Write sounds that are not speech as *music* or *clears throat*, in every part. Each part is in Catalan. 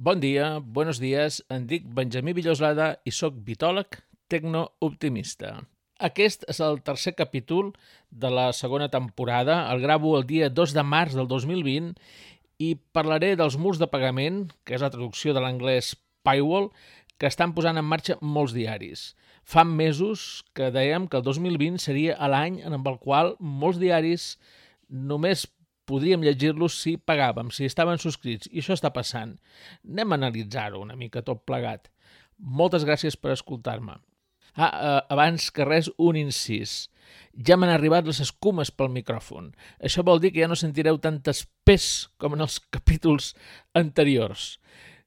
Bon dia, buenos dies, em dic Benjamí Villoslada i sóc vitòleg tecnooptimista. Aquest és el tercer capítol de la segona temporada. El gravo el dia 2 de març del 2020 i parlaré dels murs de pagament, que és la traducció de l'anglès paywall, que estan posant en marxa molts diaris. Fa mesos que dèiem que el 2020 seria l'any en el qual molts diaris només podríem llegir-los si pagàvem, si estaven subscrits, i això està passant. Anem a analitzar-ho una mica tot plegat. Moltes gràcies per escoltar-me. Ah, eh, abans que res, un incís. Ja m'han arribat les escumes pel micròfon. Això vol dir que ja no sentireu tant espès com en els *laughs* capítols anteriors.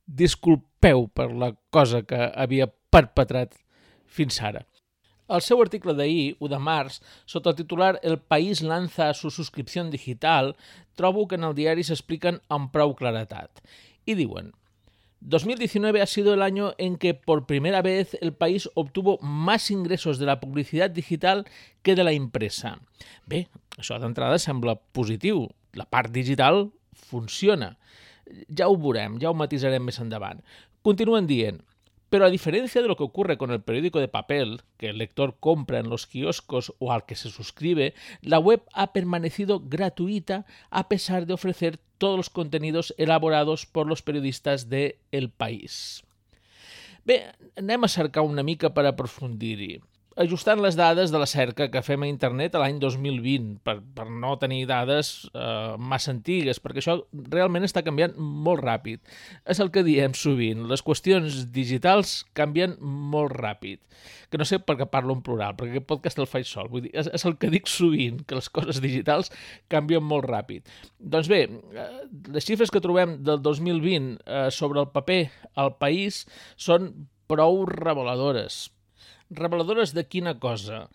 Disculpeu per la cosa que havia perpetrat fins ara. El seu article d'ahir, 1 de març, sota el titular El país lanza su suscripció digital, trobo que en el diari s'expliquen amb prou claretat. I diuen 2019 ha sido el año en que por primera vez el país obtuvo más ingresos de la publicidad digital que de la impresa. Bé, això d'entrada sembla positiu. La part digital funciona. Ja ho veurem, ja ho matisarem més endavant. Continuen dient, Pero a diferencia de lo que ocurre con el periódico de papel, que el lector compra en los kioscos o al que se suscribe, la web ha permanecido gratuita a pesar de ofrecer todos los contenidos elaborados por los periodistas de El País. Bé, anem a cercar una mica per aprofundir-hi ajustant les dades de la cerca que fem a internet a l'any 2020 per, per no tenir dades eh, massa antigues, perquè això realment està canviant molt ràpid. És el que diem sovint, les qüestions digitals canvien molt ràpid. Que no sé per què parlo en plural, perquè aquest podcast el faig sol. Vull dir, és, és el que dic sovint, que les coses digitals canvien molt ràpid. Doncs bé, eh, les xifres que trobem del 2020 eh, sobre el paper al país són prou reveladores, reveladores de quina cosa?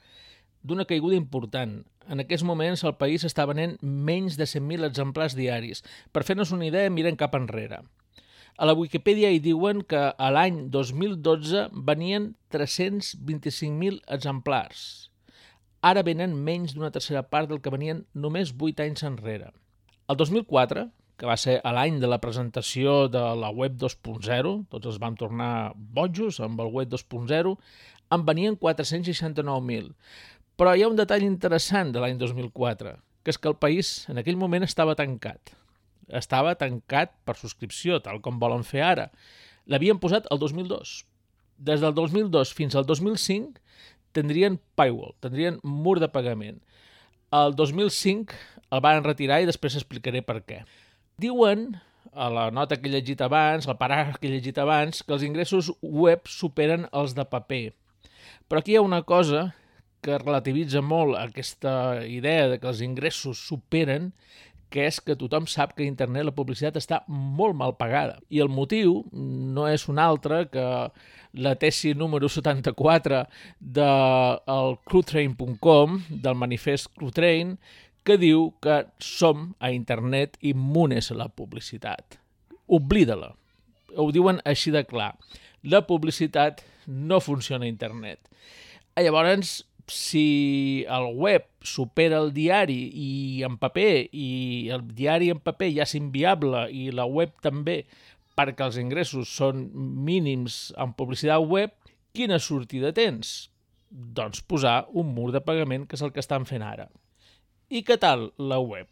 D'una caiguda important. En aquests moments el país està venent menys de 100.000 exemplars diaris. Per fer-nos una idea, miren cap enrere. A la Wikipedia hi diuen que a l'any 2012 venien 325.000 exemplars. Ara venen menys d'una tercera part del que venien només 8 anys enrere. El 2004, que va ser l'any de la presentació de la web 2.0, tots els vam tornar bojos amb el web 2.0, en venien 469.000. Però hi ha un detall interessant de l'any 2004, que és que el país en aquell moment estava tancat. Estava tancat per subscripció, tal com volen fer ara. L'havien posat el 2002. Des del 2002 fins al 2005 tindrien paywall, tindrien mur de pagament. El 2005 el van retirar i després explicaré per què. Diuen, a la nota que he llegit abans, al paràgraf que he llegit abans, que els ingressos web superen els de paper. Però aquí hi ha una cosa que relativitza molt aquesta idea de que els ingressos superen, que és que tothom sap que a internet la publicitat està molt mal pagada. I el motiu no és un altre que la tesi número 74 del crewtrain.com, del manifest Crewtrain, que diu que som a internet immunes a la publicitat. Oblida-la. Ho diuen així de clar. La publicitat no funciona a internet. Ah, llavors, si el web supera el diari i en paper i el diari en paper ja és inviable i la web també perquè els ingressos són mínims en publicitat web, quina sortida tens? Doncs posar un mur de pagament, que és el que estan fent ara. I què tal la web?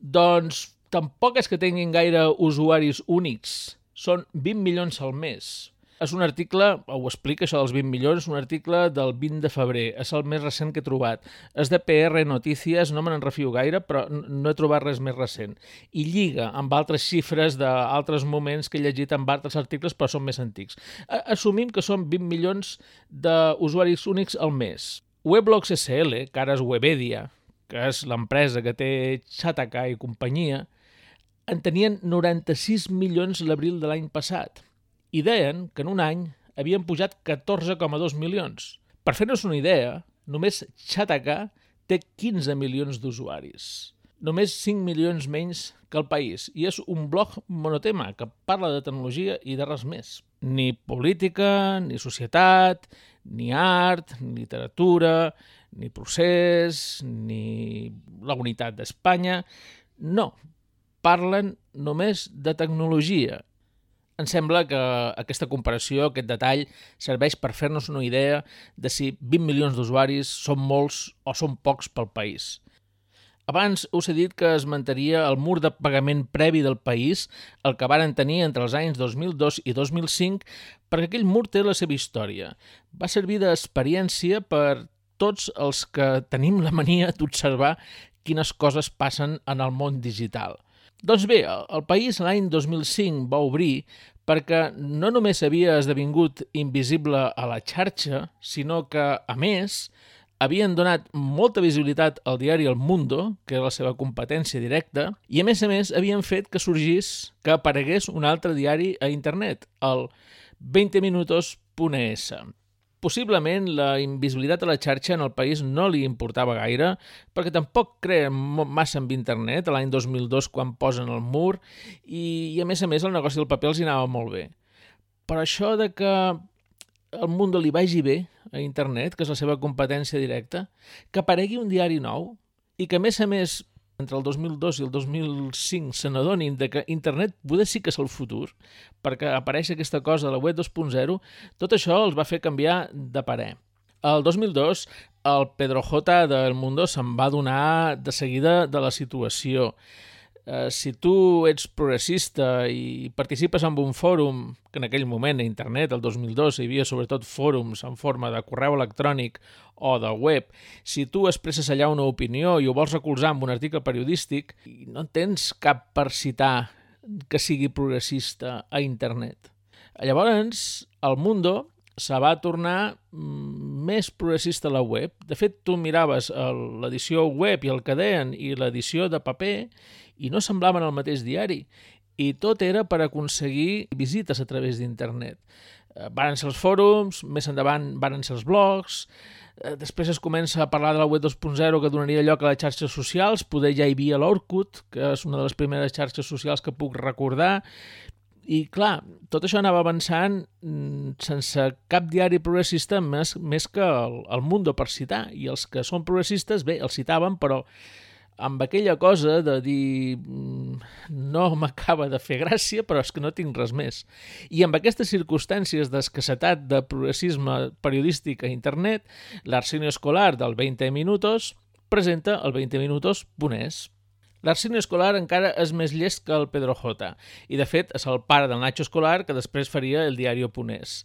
Doncs tampoc és que tinguin gaire usuaris únics. Són 20 milions al mes. És un article, ho explica això dels 20 milions, un article del 20 de febrer, és el més recent que he trobat. És de PR Notícies, no me n'en refio gaire, però no he trobat res més recent. I lliga amb altres xifres d'altres moments que he llegit amb altres articles, però són més antics. Assumim que són 20 milions d'usuaris únics al mes. Weblogs SL, que ara és Webedia, que és l'empresa que té Chataka i companyia, en tenien 96 milions l'abril de l'any passat i deien que en un any havien pujat 14,2 milions. Per fer-nos una idea, només Chataka té 15 milions d'usuaris. Només 5 milions menys que el país. I és un blog monotema que parla de tecnologia i de res més. Ni política, ni societat, ni art, ni literatura, ni procés, ni la unitat d'Espanya... No, parlen només de tecnologia Em sembla que aquesta comparació, aquest detall, serveix per fer-nos una idea de si 20 milions d'usuaris són molts o són pocs pel país. Abans us he dit que es mantenia el mur de pagament previ del país, el que varen tenir entre els anys 2002 i 2005, perquè aquell mur té la seva història. Va servir d'experiència per tots els que tenim la mania d'observar quines coses passen en el món digital. Doncs bé, el país l'any 2005 va obrir perquè no només havia esdevingut invisible a la xarxa, sinó que, a més, havien donat molta visibilitat al diari El Mundo, que era la seva competència directa, i a més a més havien fet que sorgís, que aparegués un altre diari a internet, el 20minutos.es. Possiblement la invisibilitat a la xarxa en el país no li importava gaire, perquè tampoc crea massa amb internet, l'any 2002 quan posen el mur, i, i a més a més el negoci del paper els anava molt bé. Però això de que el Mundo li vagi bé a internet, que és la seva competència directa, que aparegui un diari nou i que, a més a més, entre el 2002 i el 2005 se n'adonin que internet poder sí que és el futur, perquè apareix aquesta cosa de la web 2.0, tot això els va fer canviar de parer. El 2002, el Pedro J. del Mundo se'n va donar de seguida de la situació eh, si tu ets progressista i participes en un fòrum, que en aquell moment a internet, el 2002, hi havia sobretot fòrums en forma de correu electrònic o de web, si tu expresses allà una opinió i ho vols recolzar amb un article periodístic, no tens cap per citar que sigui progressista a internet. Llavors, el Mundo se va tornar mm, més progressista a la web. De fet, tu miraves l'edició web i el que deien i l'edició de paper i no semblaven el mateix diari. I tot era per aconseguir visites a través d'internet. Eh, varen ser els fòrums, més endavant varen ser els blogs, eh, després es comença a parlar de la web 2.0 que donaria lloc a les xarxes socials, poder ja hi havia l'Orkut, que és una de les primeres xarxes socials que puc recordar, i clar, tot això anava avançant mm, sense cap diari progressista més, més que el, el Mundo per citar, i els que són progressistes, bé, els citaven, però amb aquella cosa de dir mm, no m'acaba de fer gràcia, però és que no tinc res més. I amb aquestes circumstàncies d'escassetat de progressisme periodístic a internet, l'Arsenio Escolar del 20 Minutos presenta el 20 Minutos.es. L'Arsenio Escolar encara és més llest que el Pedro J. I, de fet, és el pare del Nacho Escolar que després faria el Diario.es.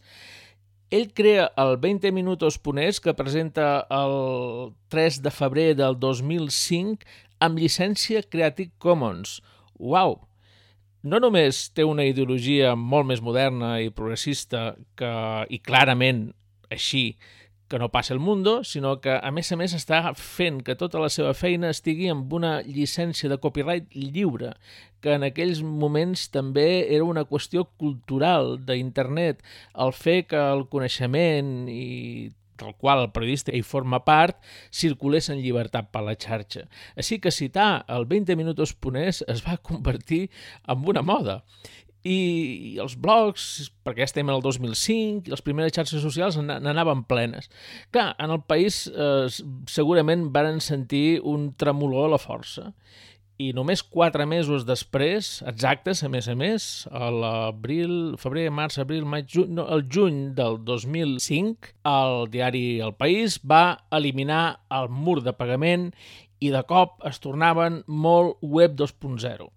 Ell crea el 20 Minutos Ponés, que presenta el 3 de febrer del 2005 amb llicència Creative Commons. Uau! No només té una ideologia molt més moderna i progressista que, i clarament així que no passa el Mundo, sinó que, a més a més, està fent que tota la seva feina estigui amb una llicència de copyright lliure, que en aquells moments també era una qüestió cultural d'internet, el fer que el coneixement i del qual el periodista hi forma part, circulés en llibertat per la xarxa. Així que citar el 20 minuts ponés es va convertir en una moda i els blogs, perquè ja estem en el 2005, i les primeres xarxes socials n'anaven plenes. Clar, en el país eh, segurament varen sentir un tremolor a la força i només quatre mesos després, exactes, a més a més, a l'abril, febrer, març, abril, maig, juny, no, el juny del 2005, el diari El País va eliminar el mur de pagament i de cop es tornaven molt web 2.0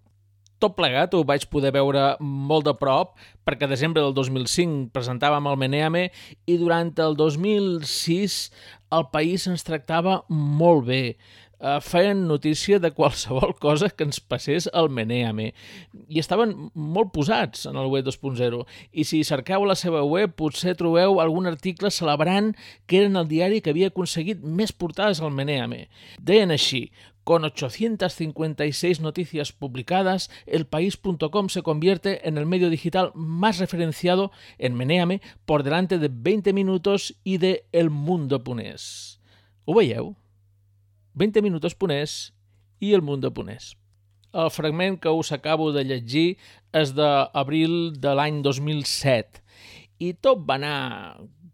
tot plegat ho vaig poder veure molt de prop perquè a desembre del 2005 presentàvem el Meneame i durant el 2006 el país ens tractava molt bé. Eh, feien notícia de qualsevol *laughs* cosa que ens passés al Meneame. I estaven molt posats en el web 2.0 i si cerqueu la seva web potser trobeu algun article celebrant que eren el diari que havia aconseguit més portades al Meneame. Deien així, Con 856 noticias publicadas, elpaís.com se convierte en el medio digital más referenciado en Meneame por delante de 20 minutos i de El Mundo Punés. Ho veieu? 20 minuts ponès i el mundo ponès. El fragment que us acabo de llegir és d'abril de l'any 2007 i tot va anar,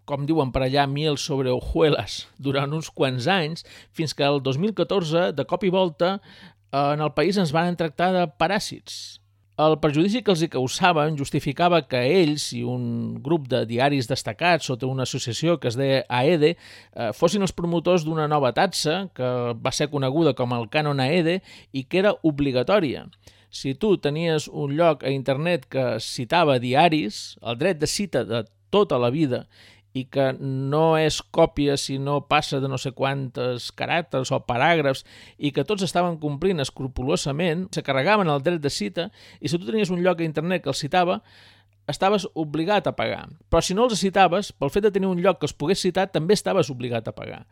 com diuen per allà, miel sobre hojuelas durant uns quants anys, fins que el 2014, de cop i volta, en el país ens van tractar de paràsits. El perjudici que els hi causaven justificava que ells i un grup de diaris destacats sota una associació que es deia AEDE eh, fossin els promotors d'una nova taxa que va ser coneguda com el cànon AEDE i que era obligatòria. Si tu tenies un lloc a internet que citava diaris, el dret de cita de tota la vida i que no és còpia si no passa de no sé quantes caràcters o paràgrafs i que tots estaven complint escrupulosament, se carregaven el dret de cita i si tu tenies un lloc a internet que el citava, estaves obligat a pagar. Però si no els citaves, pel fet de tenir un lloc que els pogués citar, també estaves obligat a pagar.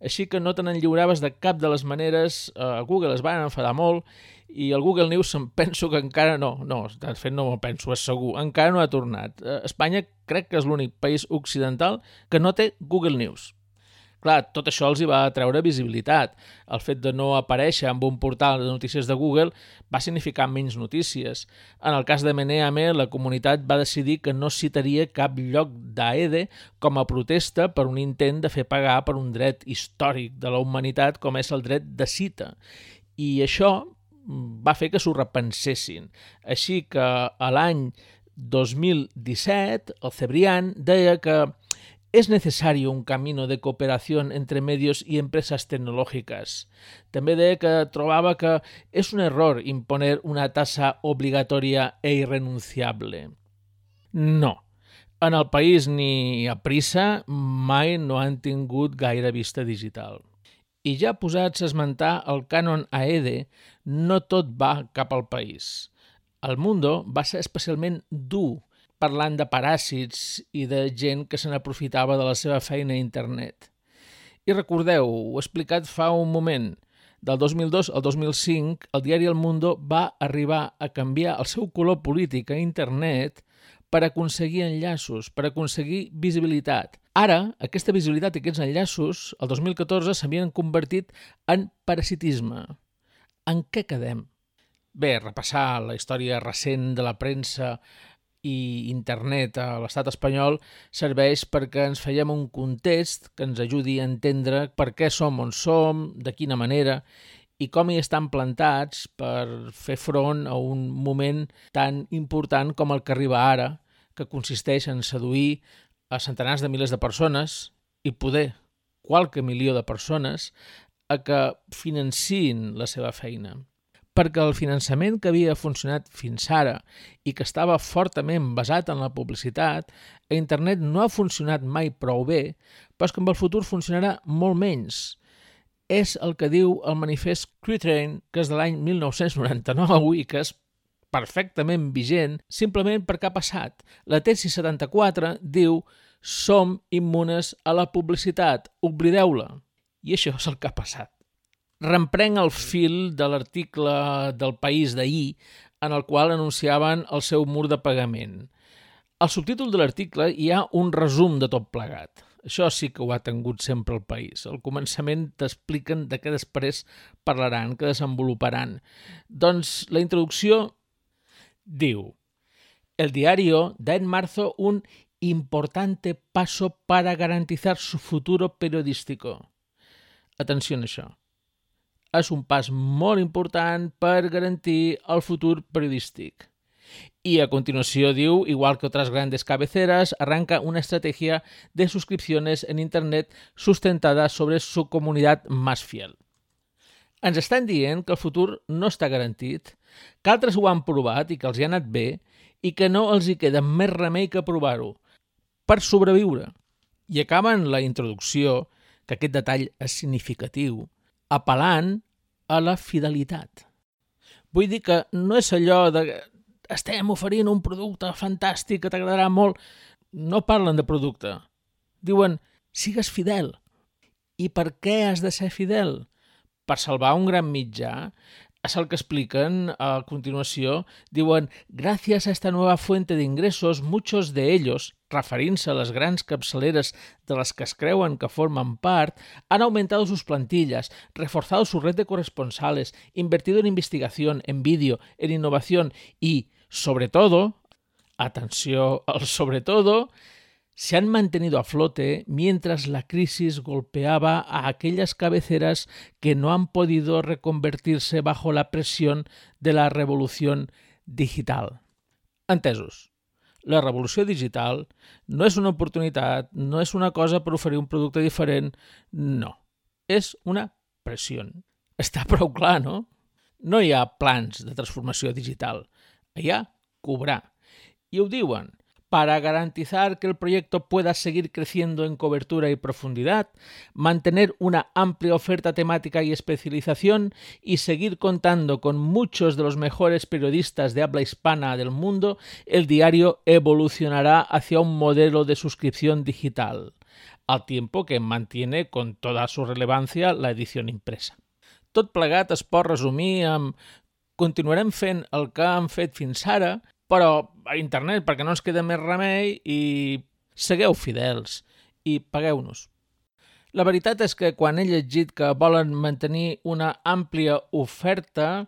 Així que no te n'enllioraves de cap de les maneres. A Google es van enfadar molt i el Google News em penso que encara no, no, de fet no m'ho penso, és segur, encara no ha tornat. Eh, Espanya crec que és l'únic país occidental que no té Google News. Clar, tot això els hi va treure visibilitat. El fet de no aparèixer amb un portal de notícies de Google va significar menys notícies. En el cas de Meneame, la comunitat va decidir que no citaria cap lloc d'AEDE com a protesta per un intent de fer pagar per un dret històric de la humanitat com és el dret de cita. I això va fer que s'ho repensessin. Així que a l'any 2017 el Cebrián deia que és necessari un camino de cooperació entre medios i empreses tecnològiques. També deia que trobava que és un error imponer una tassa obligatòria e irrenunciable. No, en el país ni a prisa mai no han tingut gaire vista digital. I ja posats a esmentar el cànon AEDE, no tot va cap al país. El Mundo va ser especialment dur parlant de paràsits i de gent que se n'aprofitava de la seva feina a internet. I recordeu, ho he explicat fa un moment, del 2002 al 2005, el diari El Mundo va arribar a canviar el seu color polític a internet per aconseguir enllaços, per aconseguir visibilitat. Ara, aquesta visibilitat i aquests enllaços, el 2014, s'havien convertit en parasitisme. En què quedem? Bé, repassar la història recent de la premsa i internet a l'estat espanyol serveix perquè ens feiem un context que ens ajudi a entendre per què som on som, de quina manera i com hi estan plantats per fer front a un moment tan important com el que arriba ara, que consisteix en seduir a centenars de milers de persones i poder qualque milió de persones a que financin la seva feina. Perquè el finançament que havia funcionat fins ara i que estava fortament basat en la publicitat, a internet no ha funcionat mai prou bé, però és que en el futur funcionarà molt menys. És el que diu el manifest Cretrain, que és de l'any 1999 i que és perfectament vigent simplement perquè ha passat. La tesi 74 diu som immunes a la publicitat, oblideu-la. I això és el que ha passat. Remprenc el fil de l'article del País d'ahir en el qual anunciaven el seu mur de pagament. Al subtítol de l'article hi ha un resum de tot plegat. Això sí que ho ha tingut sempre el país. Al començament t'expliquen de què després parlaran, que desenvoluparan. Doncs la introducció diu El diario da en marzo un importante paso para garantizar su futuro periodístico. Atenció a això. És un pas molt important per garantir el futur periodístic. Y a continuación diu, igual que otras grandes cabeceras, arranca una estrategia de suscripciones en Internet sustentada sobre su comunidad más fiel. Ens estan dient que el futur no està garantit, que altres ho han provat i que els hi ha anat bé i que no els hi queda més remei que provar-ho per sobreviure. I acaben la introducció, que aquest detall és significatiu, apel·lant a la fidelitat. Vull dir que no és allò de estem oferint un producte fantàstic que t'agradarà molt. No parlen de producte. Diuen, sigues fidel. I per què has de ser fidel? Per salvar un gran mitjà és el que expliquen a continuació. Diuen, gràcies a esta nueva fuente de ingresos, muchos de ellos, referint-se a les grans capçaleres de les que es creuen que formen part, han aumentado sus plantillas, reforzado su red de corresponsales, invertido en investigación, en vídeo, en innovación y, sobre todo, atenció al sobre todo, se han mantenido a flote mientras la crisis golpeaba a aquellas cabeceras que no han podido reconvertirse bajo la presión de la revolución digital. Entesos. La revolució digital no és una oportunitat, no és una cosa per oferir un producte diferent, no. És una pressió. Està prou clar, no? No hi ha plans de transformació digital. Hi ha cobrar. I ho diuen, para garantizar que el proyecto pueda seguir creciendo en cobertura y profundidad, mantener una amplia oferta temática y especialización y seguir contando con muchos de los mejores periodistas de habla hispana del mundo, el diario evolucionará hacia un modelo de suscripción digital, al tiempo que mantiene con toda su relevancia la edición impresa. Tot plegat es pot resumir amb continuarem fent el que fet fins ara, però a internet perquè no ens queda més remei i segueu fidels i pagueu-nos. La veritat és que quan he llegit que volen mantenir una àmplia oferta,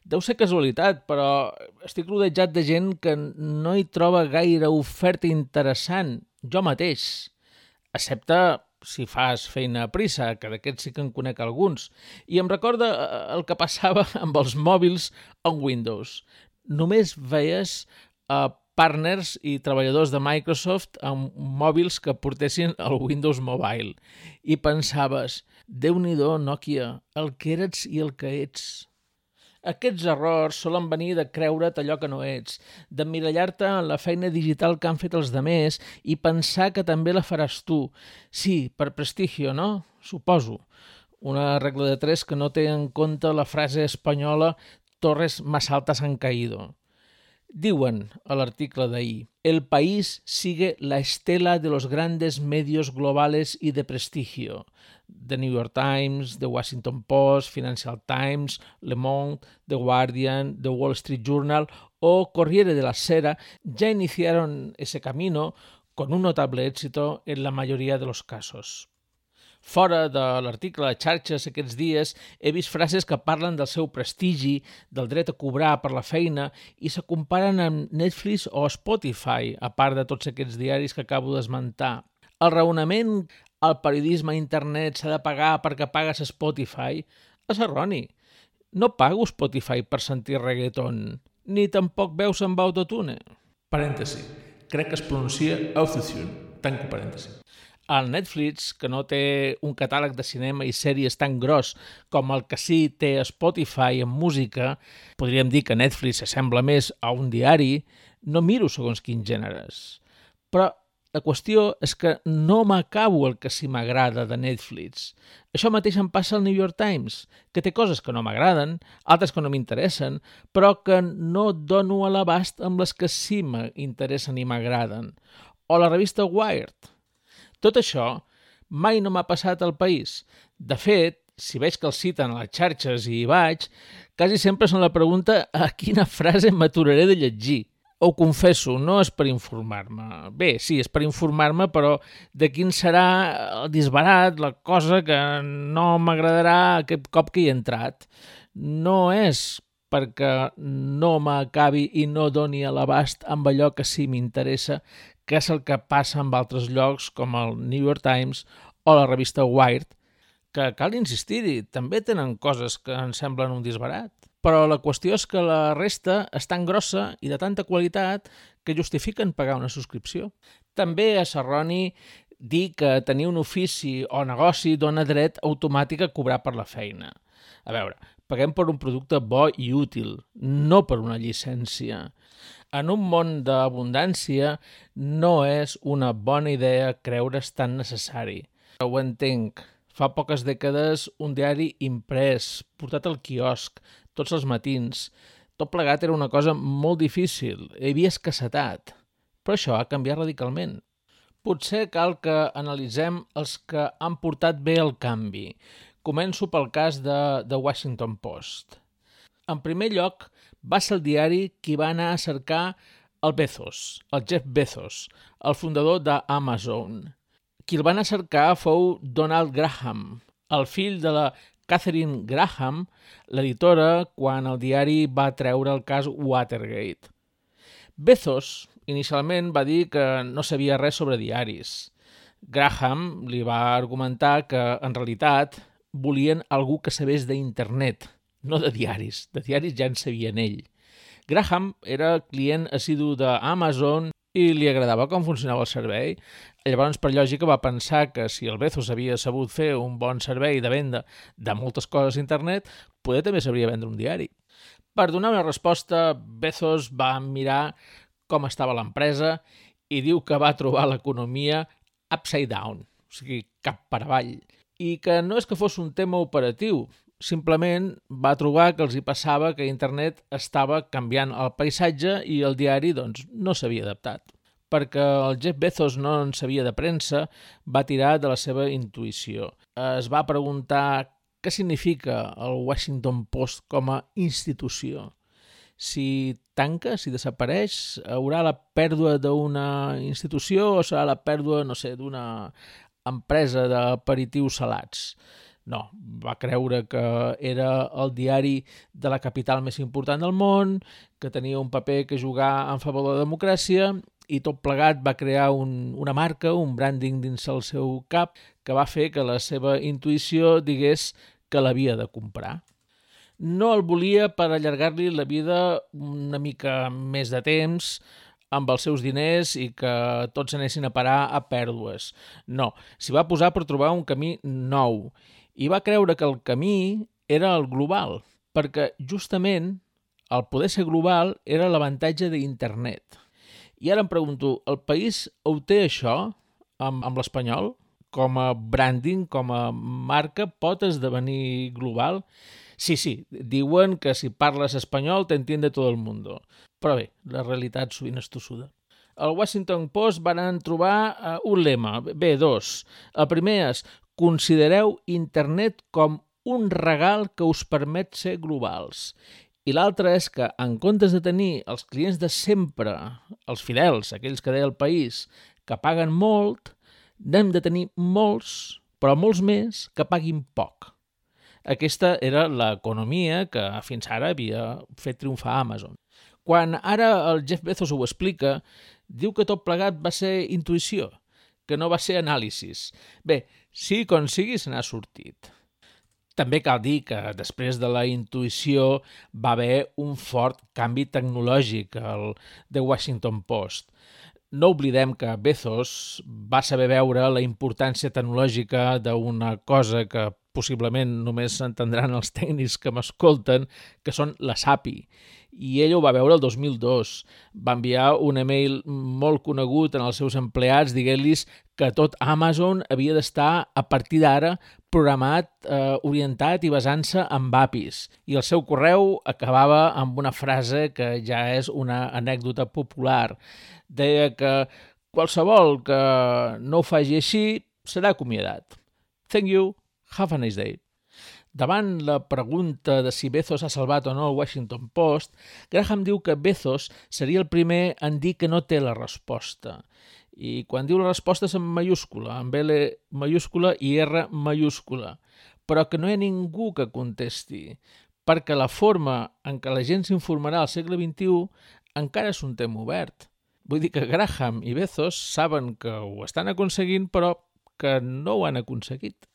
deu ser casualitat, però estic rodejat de gent que no hi troba gaire oferta interessant, jo mateix, excepte si fas feina a prisa, que d'aquests sí que en conec alguns. I em recorda eh, el que passava amb els mòbils en Windows només veies uh, partners i treballadors de Microsoft amb mòbils que portessin el Windows Mobile i pensaves, déu nhi Nokia, el que eres i el que ets. Aquests errors solen venir de creure't allò que no ets, d'emmirallar-te en la feina digital que han fet els demés i pensar que també la faràs tu. Sí, per prestigio, no? Suposo. Una regla de tres que no té en compte la frase espanyola torres más altas han caído. Diuen a l'article d'ahir, el país sigue la estela de los grandes medios globales y de prestigio. The New York Times, The Washington Post, Financial Times, Le Monde, The Guardian, The Wall Street Journal o Corriere de la Sera ya iniciaron ese camino con un notable éxito en la mayoría de los casos. Fora de l'article de xarxes aquests dies he vist frases que parlen del seu prestigi, del dret a cobrar per la feina i se comparen amb Netflix o Spotify, a part de tots aquests diaris que acabo d'esmentar. El raonament al periodisme a internet s'ha de pagar perquè pagues Spotify és erroni. No pago Spotify per sentir reggaeton, ni tampoc veus amb autotune. Parèntesi. Crec que es pronuncia autotune. Tanco parèntesi el Netflix, que no té un catàleg de cinema i sèries tan gros com el que sí té Spotify en música, podríem dir que Netflix s'assembla més a un diari, no miro segons quins gèneres. Però la qüestió és que no m'acabo el que sí m'agrada de Netflix. Això mateix em passa al New York Times, que té coses que no m'agraden, altres que no m'interessen, però que no dono a l'abast amb les que sí m'interessen i m'agraden. O la revista Wired, tot això mai no m'ha passat al país. De fet, si veig que el citen a les xarxes i hi vaig, quasi sempre són la pregunta a quina frase m'aturaré de llegir. Ho confesso, no és per informar-me. Bé, sí, és per informar-me, però de quin serà el disbarat, la cosa que no m'agradarà aquest cop que hi he entrat. No és perquè no m'acabi i no doni a l'abast amb allò que sí m'interessa, que és el que passa amb altres llocs com el New York Times o la revista Wired, que cal insistir-hi, també tenen coses que ens semblen un disbarat. Però la qüestió és que la resta és tan grossa i de tanta qualitat que justifiquen pagar una subscripció. També és erroni dir que tenir un ofici o negoci dona dret automàtic a cobrar per la feina. A veure, paguem per un producte bo i útil, no per una llicència en un món d'abundància no és una bona idea creure's tan necessari. Ho entenc. Fa poques dècades un diari imprès, portat al quiosc, tots els matins. Tot plegat era una cosa molt difícil, hi havia escassetat. Però això ha canviat radicalment. Potser cal que analitzem els que han portat bé el canvi. Començo pel cas de The Washington Post. En primer lloc, va ser el diari qui va anar a cercar el Bezos, el Jeff Bezos, el fundador d'Amazon. Qui el va anar a cercar fou Donald Graham, el fill de la Catherine Graham, l'editora, quan el diari va treure el cas Watergate. Bezos inicialment va dir que no sabia res sobre diaris. Graham li va argumentar que, en realitat, volien algú que sabés d'internet, no de diaris. De diaris ja en sabien ell. Graham era client assidu d'Amazon i li agradava com funcionava el servei. Llavors, per lògica, va pensar que si el Bezos havia sabut fer un bon servei de venda de moltes coses a internet, poder també sabria vendre un diari. Per donar una resposta, Bezos va mirar com estava l'empresa i diu que va trobar l'economia upside down, o sigui, cap per avall, i que no és que fos un tema operatiu, simplement va trobar que els hi passava que internet estava canviant el paisatge i el diari doncs, no s'havia adaptat. Perquè el Jeff Bezos no en sabia de premsa, va tirar de la seva intuïció. Es va preguntar què significa el Washington Post com a institució. Si tanca, si desapareix, haurà la pèrdua d'una institució o serà la pèrdua, no sé, d'una empresa d'aperitius salats? No, va creure que era el diari de la capital més important del món, que tenia un paper que jugar en favor de la democràcia i tot plegat va crear un, una marca, un branding dins el seu cap que va fer que la seva intuïció digués que l'havia de comprar. No el volia per allargar-li la vida una mica més de temps, amb els seus diners i que tots anessin a parar a pèrdues. No, s'hi va posar per trobar un camí nou i va creure que el camí era el global, perquè justament el poder ser global era l'avantatge d'internet. I ara em pregunto, el país ho té això amb, amb l'espanyol? Com a branding, com a marca, pot esdevenir global? Sí, sí, diuen que si parles espanyol t'entiende tot el món. Però bé, la realitat sovint és tossuda. El Washington Post van trobar uh, un lema, bé, dos. El primer és considereu internet com un regal que us permet ser globals. I l'altre és que, en comptes de tenir els clients de sempre, els fidels, aquells que deia el país, que paguen molt, n'hem de tenir molts, però molts més, que paguin poc. Aquesta era l'economia que fins ara havia fet triomfar Amazon. Quan ara el Jeff Bezos ho explica, diu que tot plegat va ser intuïció, que no va ser anàlisis. Bé, sí com sigui se n'ha sortit. També cal dir que després de la intuïció va haver un fort canvi tecnològic al The Washington Post. No oblidem que Bezos va saber veure la importància tecnològica d'una cosa que possiblement només s'entendran els tècnics que m'escolten, que són la SAPI. I ell ho va veure el 2002. Va enviar un email molt conegut en els seus empleats dient-los que tot Amazon havia d'estar a partir d'ara programat, eh, orientat i basant-se en APIs. I el seu correu acabava amb una frase que ja és una anècdota popular. Deia que qualsevol que no ho faci així serà acomiadat. Thank you. Have a nice day. Davant la pregunta de si Bezos ha salvat o no el Washington Post, Graham diu que Bezos seria el primer en dir que no té la resposta. I quan diu la resposta és en mayúscula, amb L mayúscula i R mayúscula, però que no hi ha ningú que contesti, perquè la forma en què la gent s'informarà al segle XXI encara és un tema obert. Vull dir que Graham i Bezos saben que ho estan aconseguint, però que no ho han aconseguit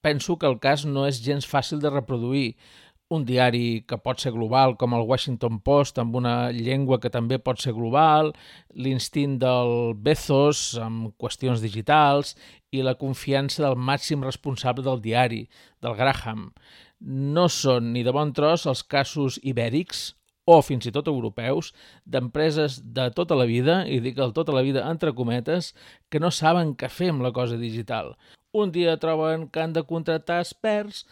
penso que el cas no és gens fàcil de reproduir. Un diari que pot ser global, com el Washington Post, amb una llengua que també pot ser global, l'instint del Bezos amb qüestions digitals i la confiança del màxim responsable del diari, del Graham. No són ni de bon tros els casos ibèrics o fins i tot europeus, d'empreses de tota la vida, i dic el tota la vida entre cometes, que no saben què fer amb la cosa digital. Un dia troben que han de contractar experts,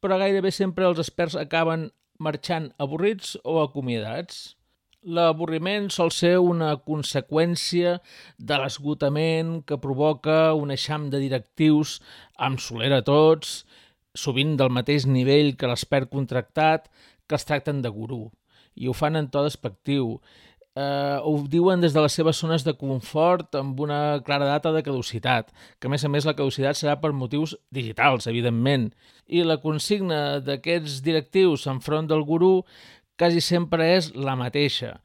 però gairebé sempre els experts acaben marxant avorrits o acomiadats. L'avorriment sol ser una conseqüència de l'esgotament que provoca un eixam de directius amb solera tots, sovint del mateix nivell que l'expert contractat, que els tracten de gurú. I ho fan en to despectiu eh, ho diuen des de les seves zones de confort amb una clara data de caducitat, que a més a més la caducitat serà per motius digitals, evidentment. I la consigna d'aquests directius enfront del gurú quasi sempre és la mateixa.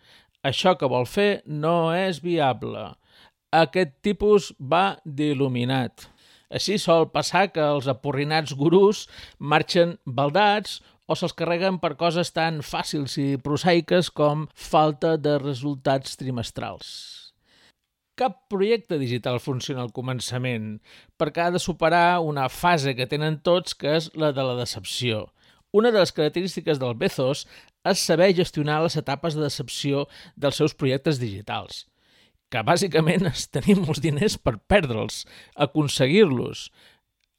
Això que vol fer no és viable. Aquest tipus va d'il·luminat. Així sol passar que els aporrinats gurús marxen baldats o se'ls carreguen per coses tan fàcils i prosaiques com falta de resultats trimestrals. Cap projecte digital funciona al començament, perquè ha de superar una fase que tenen tots, que és la de la decepció. Una de les característiques del Bezos és saber gestionar les etapes de decepció dels seus projectes digitals que bàsicament és tenir molts diners per perdre'ls, aconseguir-los.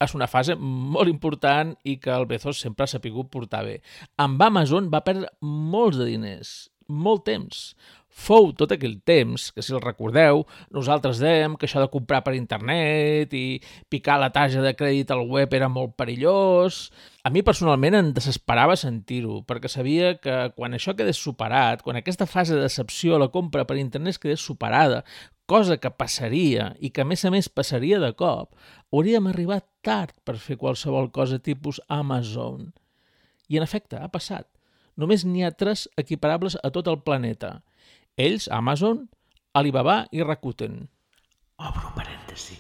És una fase molt important i que el Bezos sempre ha sapigut portar bé. Amb Amazon va perdre molts de diners, molt temps. Fou tot aquell temps que, si el recordeu, nosaltres dèiem que això de comprar per internet i picar la tarja de crèdit al web era molt perillós. A mi personalment em desesperava sentir-ho, perquè sabia que quan això quedés superat, quan aquesta fase de decepció a la compra per internet quedés superada, cosa que passaria i que a més a més passaria de cop, hauríem arribat tard per fer qualsevol cosa tipus Amazon. I en efecte, ha passat. Només n'hi ha tres equiparables a tot el planeta – ells, Amazon, Alibaba i Rakuten. Obro parèntesi.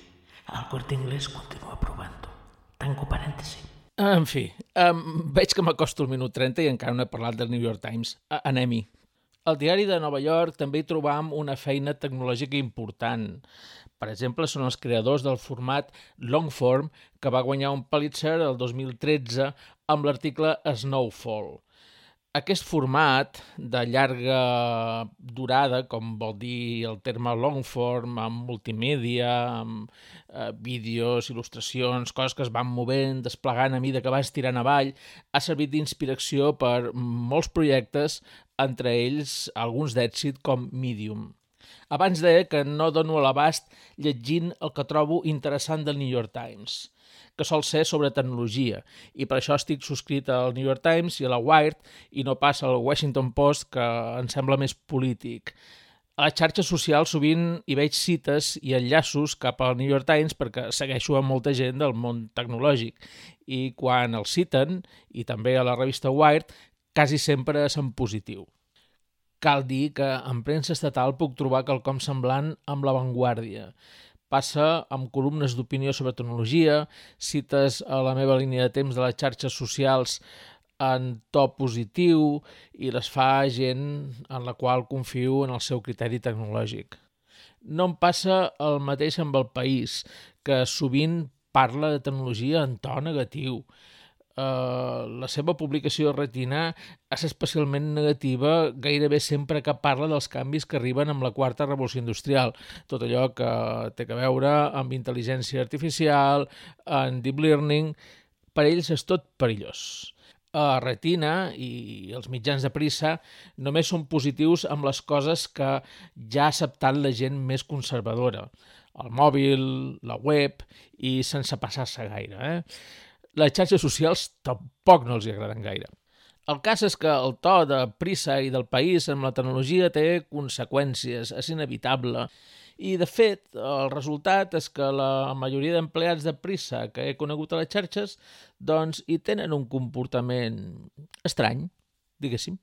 El Corte Inglés continua provant-ho. Tanco parèntesi. En fi, um, veig que m'acosto el minut 30 i encara no he parlat del New York Times. Anem-hi. Al diari de Nova York també hi trobam una feina tecnològica important. Per exemple, són els creadors del format Longform, que va guanyar un Pulitzer el 2013 amb l'article Snowfall. Aquest format de llarga durada, com vol dir el terme long form, amb multimèdia, amb eh, vídeos, il·lustracions, coses que es van movent, desplegant a mida que vas tirant avall, ha servit d'inspiració per molts projectes, entre ells alguns d'èxit com Medium. Abans deia que no dono a l'abast llegint el que trobo interessant del New York Times – que sol ser sobre tecnologia, i per això estic subscrit al New York Times i a la Wired i no pas al Washington Post, que em sembla més polític. A les xarxes socials sovint hi veig cites i enllaços cap al New York Times perquè segueixo amb molta gent del món tecnològic i quan el citen, i també a la revista Wired, quasi sempre és en positiu. Cal dir que en premsa estatal puc trobar quelcom semblant amb l'avantguàrdia passa amb columnes d'opinió sobre tecnologia, cites a la meva línia de temps de les xarxes socials en to positiu i les fa gent en la qual confio en el seu criteri tecnològic. No em passa el mateix amb el país, que sovint parla de tecnologia en to negatiu, Uh, la seva publicació de Retina és especialment negativa gairebé sempre que parla dels canvis que arriben amb la quarta revolució industrial. Tot allò que té a veure amb intel·ligència artificial, en deep learning, per ells és tot perillós. A Retina i els mitjans de prissa només són positius amb les coses que ja ha acceptat la gent més conservadora. El mòbil, la web i sense passar-se gaire. Eh? Les xarxes socials tampoc no els hi agraden gaire. El cas és que el to de prissa i del país amb la tecnologia té conseqüències, és inevitable. I, de fet, el resultat és que la majoria d'empleats de prissa que he conegut a les xarxes doncs hi tenen un comportament estrany, diguéssim.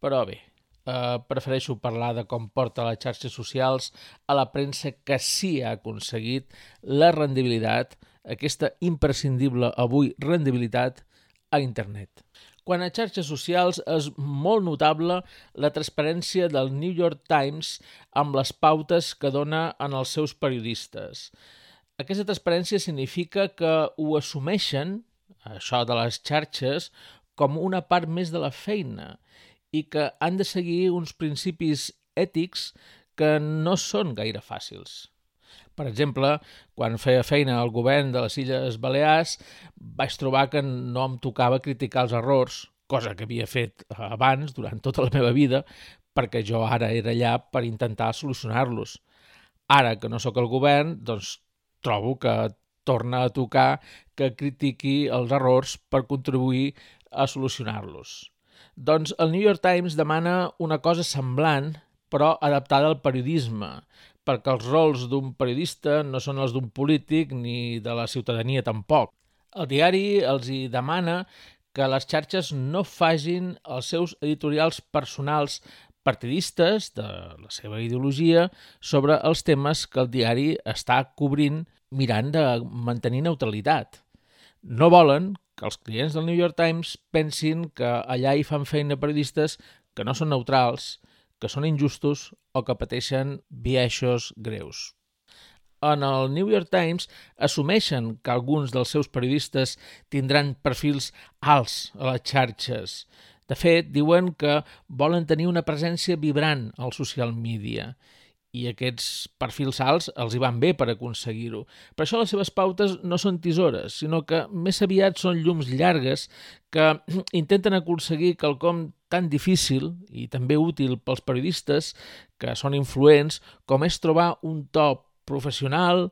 Però bé, eh, prefereixo parlar de com porta les xarxes socials a la premsa que sí ha aconseguit la rendibilitat aquesta imprescindible avui rendibilitat a internet. Quan a xarxes socials és molt notable la transparència del New York Times amb les pautes que dona en els seus periodistes. Aquesta transparència significa que ho assumeixen, això de les xarxes, com una part més de la feina i que han de seguir uns principis ètics que no són gaire fàcils. Per exemple, quan feia feina al govern de les Illes Balears, vaig trobar que no em tocava criticar els errors, cosa que havia fet abans, durant tota la meva vida, perquè jo ara era allà per intentar solucionar-los. Ara que no sóc al govern, doncs trobo que torna a tocar que critiqui els errors per contribuir a solucionar-los. Doncs el New York Times demana una cosa semblant, però adaptada al periodisme, perquè els rols d'un periodista no són els d'un polític ni de la ciutadania tampoc. El diari els hi demana que les xarxes no fagin els seus editorials personals partidistes de la seva ideologia sobre els temes que el diari està cobrint mirant de mantenir neutralitat. No volen que els clients del New York Times pensin que allà hi fan feina periodistes que no són neutrals, que són injustos o que pateixen biaixos greus. En el New York Times assumeixen que alguns dels seus periodistes tindran perfils alts a les xarxes. De fet, diuen que volen tenir una presència vibrant al social media i aquests perfils alts els hi van bé per aconseguir-ho. Per això les seves pautes no són tisores, sinó que més aviat són llums llargues que *clears throat* intenten aconseguir quelcom tan difícil i també útil pels periodistes que són influents com és trobar un to professional,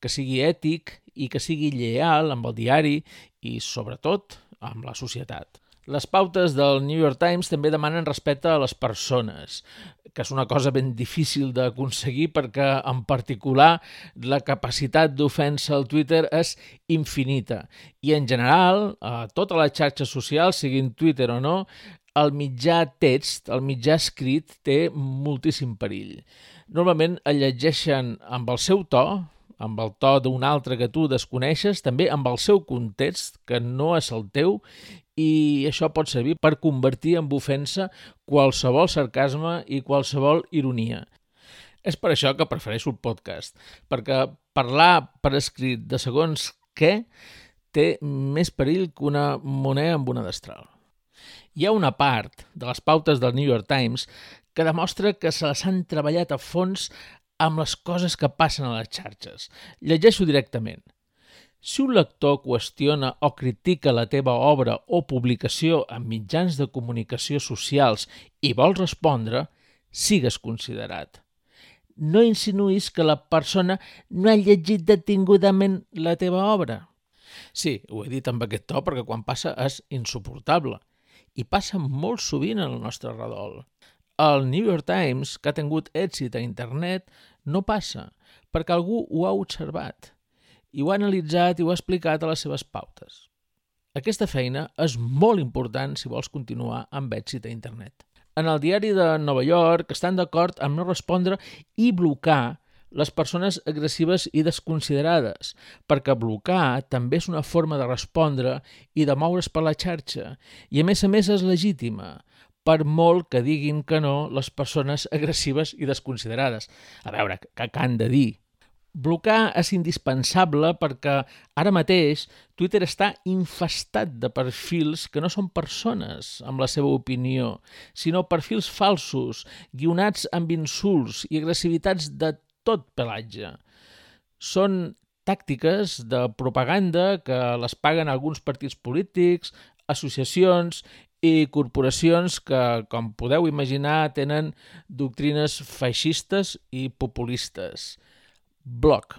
que sigui ètic i que sigui lleal amb el diari i, sobretot, amb la societat. Les pautes del New York Times també demanen respecte a les persones, que és una cosa ben difícil d'aconseguir perquè, en particular, la capacitat d'ofensa al Twitter és infinita. I, en general, a totes les xarxes socials, siguin Twitter o no, el mitjà text, el mitjà escrit, té moltíssim perill. Normalment el llegeixen amb el seu to, amb el to d'un altre que tu desconeixes, també amb el seu context, que no és el teu, i això pot servir per convertir en ofensa qualsevol sarcasme i qualsevol ironia. És per això que prefereixo el podcast, perquè parlar per escrit de segons què té més perill que una moneda amb una destral. Hi ha una part de les pautes del New York Times que demostra que se les han treballat a fons amb les coses que passen a les xarxes. Llegeixo directament. Si un lector qüestiona o critica la teva obra o publicació en mitjans de comunicació socials i vols respondre, sigues considerat. No insinuïs que la persona no ha llegit detingudament la teva obra. Sí, ho he dit amb aquest to perquè quan passa és insuportable. I passa molt sovint al nostre redol. El New York Times, que ha tingut èxit a internet, no passa, perquè algú ho ha observat i ho ha analitzat i ho ha explicat a les seves pautes. Aquesta feina és molt important si vols continuar amb èxit a internet. En el diari de Nova York estan d'acord amb no respondre i blocar les persones agressives i desconsiderades, perquè blocar també és una forma de respondre i de moure's per la xarxa, i a més a més és legítima, per molt que diguin que no les persones agressives i desconsiderades. A veure, què, han de dir? Blocar és indispensable perquè ara mateix Twitter està infestat de perfils que no són persones amb la seva opinió, sinó perfils falsos, guionats amb insults i agressivitats de tot pelatge. Són tàctiques de propaganda que les paguen alguns partits polítics, associacions i corporacions que, com podeu imaginar, tenen doctrines feixistes i populistes. Bloc.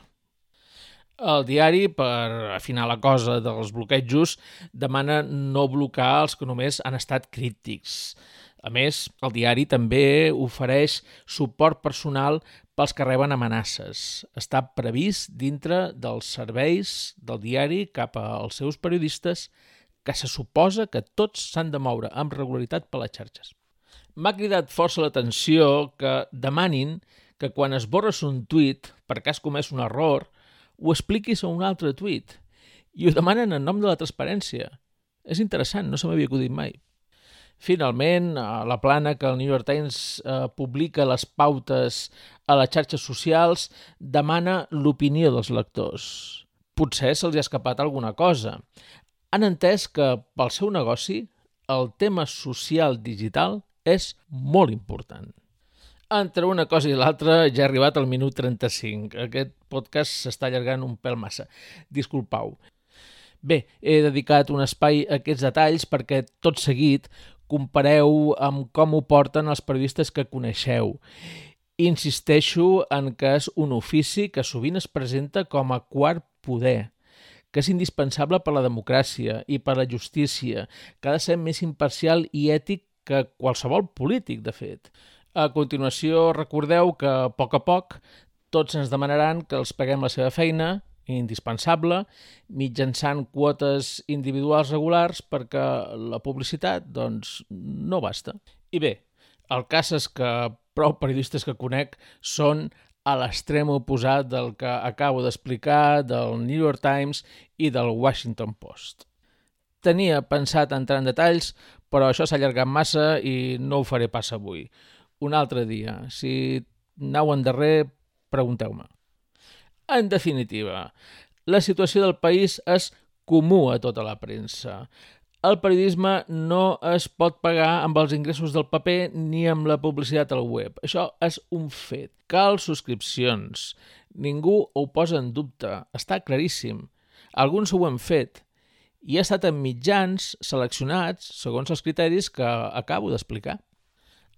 El diari, per afinar la cosa dels bloquejos, demana no blocar els que només han estat crítics. A més, el diari també ofereix suport personal pels que reben amenaces. Està previst dintre dels serveis del diari cap als seus periodistes que se suposa que tots s'han de moure amb regularitat per les xarxes. M'ha cridat força l'atenció que demanin que quan esborres un tuit perquè has comès un error, ho expliquis a un altre tuit. I ho demanen en nom de la transparència. És interessant, no se m'havia acudit mai. Finalment, a la plana que el New York Times eh, publica les pautes a les xarxes socials demana l'opinió dels lectors. Potser se'ls ha escapat alguna cosa han entès que pel seu negoci el tema social digital és molt important. Entre una cosa i l'altra ja ha arribat al minut 35. Aquest podcast s'està allargant un pèl massa. Disculpau. Bé, he dedicat un espai a aquests detalls perquè tot seguit compareu amb com ho porten els periodistes que coneixeu. Insisteixo en que és un ofici que sovint es presenta com a quart poder – que és indispensable per la democràcia i per la justícia, que ha de ser més imparcial i ètic que qualsevol polític, de fet. A continuació, recordeu que a poc a poc tots ens demanaran que els paguem la seva feina, indispensable, mitjançant quotes individuals regulars perquè la publicitat, doncs, no basta. I bé, el cas és que prou periodistes que conec són a l'extrem oposat del que acabo d'explicar del New York Times i del Washington Post. Tenia pensat entrar en detalls, però això s'ha allargat massa i no ho faré pas avui. Un altre dia. Si anau en darrer, pregunteu-me. En definitiva, la situació del país és comú a tota la premsa. El periodisme no es pot pagar amb els ingressos del paper ni amb la publicitat al web. Això és un fet. Cal subscripcions. Ningú ho posa en dubte. Està claríssim. Alguns ho han fet i ha estat en mitjans seleccionats segons els criteris que acabo d'explicar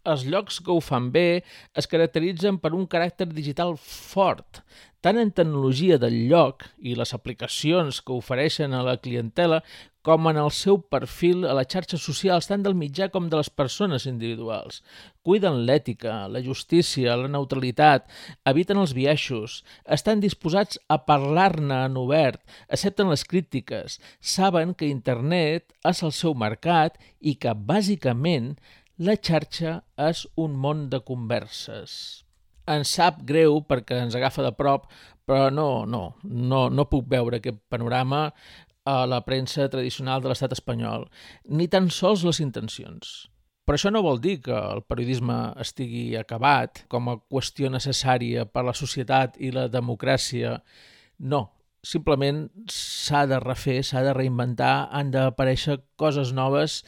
els llocs que ho fan bé es caracteritzen per un caràcter digital fort, tant en tecnologia del lloc i les aplicacions que ofereixen a la clientela com en el seu perfil a les xarxes socials tant del mitjà com de les persones individuals. Cuiden l'ètica, la justícia, la neutralitat, eviten els biaixos, estan disposats a parlar-ne en obert, accepten les crítiques, saben que internet és el seu mercat i que, bàsicament, la xarxa és un món de converses. Ens sap greu perquè ens agafa de prop, però no, no, no, no puc veure aquest panorama a la premsa tradicional de l'estat espanyol, ni tan sols les intencions. Però això no vol dir que el periodisme estigui acabat com a qüestió necessària per a la societat i la democràcia. No, simplement s'ha de refer, s'ha de reinventar, han d'aparèixer coses noves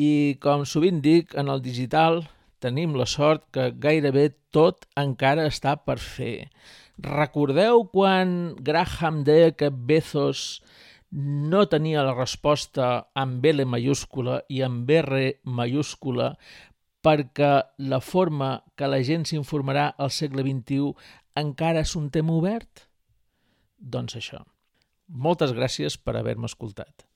i, com sovint dic, en el digital tenim la sort que gairebé tot encara està per fer. Recordeu quan Graham deia que Bezos no tenia la resposta amb L mayúscula i amb R mayúscula perquè la forma que la gent s'informarà al segle XXI encara és un tema obert? Doncs això. Moltes gràcies per haver-me escoltat.